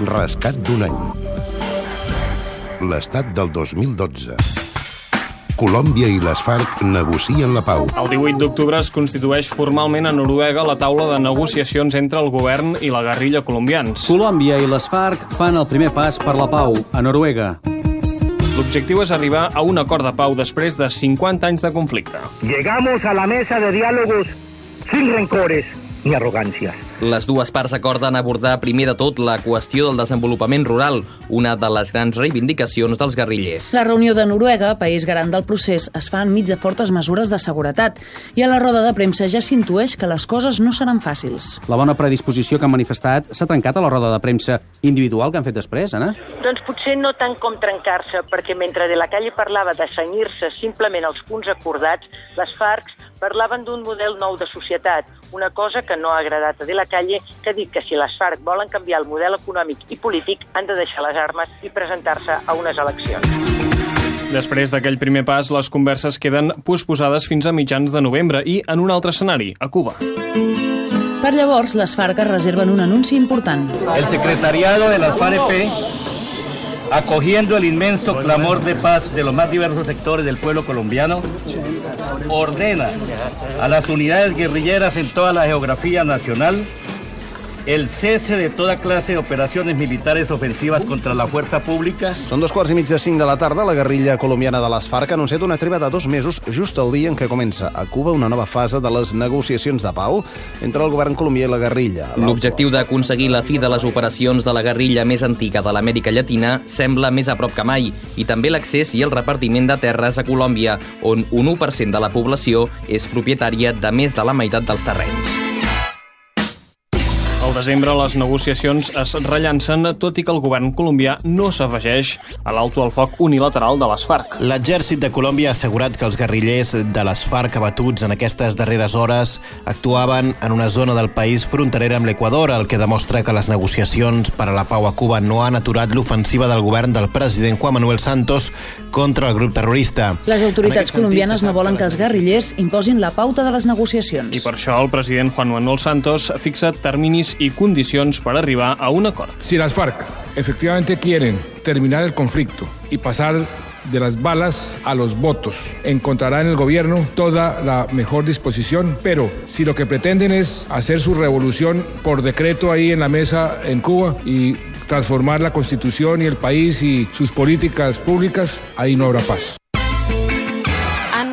Rescat d'un any. L'estat del 2012. Colòmbia i les FARC negocien la pau. El 18 d'octubre es constitueix formalment a Noruega la taula de negociacions entre el govern i la guerrilla colombians. Colòmbia i les FARC fan el primer pas per la pau a Noruega. L'objectiu és arribar a un acord de pau després de 50 anys de conflicte. Llegamos a la mesa de diálogos sin rencores ni arrogancias. Les dues parts acorden abordar primer de tot la qüestió del desenvolupament rural, una de les grans reivindicacions dels guerrillers. La reunió de Noruega, país garant del procés, es fa enmig de fortes mesures de seguretat i a la roda de premsa ja s'intueix que les coses no seran fàcils. La bona predisposició que han manifestat s'ha trencat a la roda de premsa individual que han fet després, Anna? Doncs potser no tant com trencar-se, perquè mentre de la calle parlava de senyir-se simplement els punts acordats, les FARC parlaven d'un model nou de societat, una cosa que no ha agradat a De la Calle, que ha dit que si les FARC volen canviar el model econòmic i polític han de deixar les armes i presentar-se a unes eleccions. Després d'aquell primer pas, les converses queden posposades fins a mitjans de novembre i en un altre escenari, a Cuba. Per llavors, les FARC es reserven un anunci important. El secretariado de las FARC acogiendo el inmenso clamor de paz de los más diversos sectores del pueblo colombiano, ordena a las unidades guerrilleras en toda la geografía nacional el cese de toda clase de operaciones militares ofensivas contra la fuerza pública. Són dos quarts i mig de cinc de la tarda. La guerrilla colombiana de les FARC ha anunciat una treva de dos mesos just el dia en què comença a Cuba una nova fase de les negociacions de pau entre el govern colombià i la guerrilla. L'objectiu d'aconseguir la fi de les operacions de la guerrilla més antiga de l'Amèrica Llatina sembla més a prop que mai, i també l'accés i el repartiment de terres a Colòmbia, on un 1% de la població és propietària de més de la meitat dels terrenys. Al desembre, les negociacions es rellancen, tot i que el govern colombià no s'afegeix a l'alto al foc unilateral de les FARC. L'exèrcit de Colòmbia ha assegurat que els guerrillers de les FARC abatuts en aquestes darreres hores actuaven en una zona del país fronterera amb l'Equador, el que demostra que les negociacions per a la pau a Cuba no han aturat l'ofensiva del govern del president Juan Manuel Santos contra el grup terrorista. Les autoritats colombianes no volen que els guerrillers imposin la pauta de les negociacions. I per això el president Juan Manuel Santos fixa terminis y condiciones para arribar a un acuerdo. Si las FARC efectivamente quieren terminar el conflicto y pasar de las balas a los votos. Encontrará en el gobierno toda la mejor disposición, pero si lo que pretenden es hacer su revolución por decreto ahí en la mesa en Cuba y transformar la constitución y el país y sus políticas públicas, ahí no habrá paz.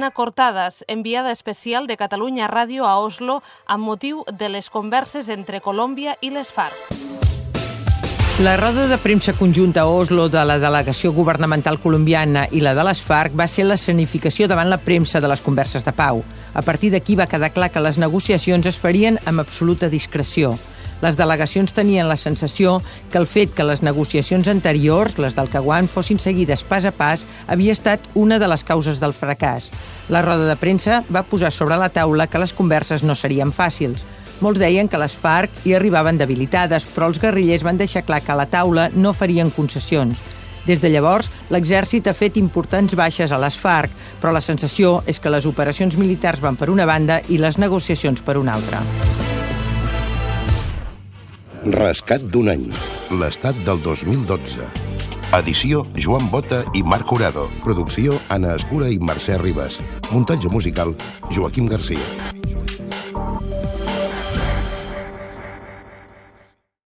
Anna Cortades, enviada especial de Catalunya Ràdio a Oslo amb motiu de les converses entre Colòmbia i les FARC. La roda de premsa conjunta a Oslo de la delegació governamental colombiana i la de les FARC va ser l'escenificació davant la premsa de les converses de pau. A partir d'aquí va quedar clar que les negociacions es farien amb absoluta discreció. Les delegacions tenien la sensació que el fet que les negociacions anteriors, les del Caguan, fossin seguides pas a pas, havia estat una de les causes del fracàs. La roda de premsa va posar sobre la taula que les converses no serien fàcils. Molts deien que les FARC hi arribaven debilitades, però els guerrillers van deixar clar que a la taula no farien concessions. Des de llavors, l'exèrcit ha fet importants baixes a les FARC, però la sensació és que les operacions militars van per una banda i les negociacions per una altra. Rescat d'un any. L'estat del 2012. Edició Joan Bota i Marc Jurado. Producció Anna Escura i Mercè Ribas. Muntatge musical Joaquim Garcia.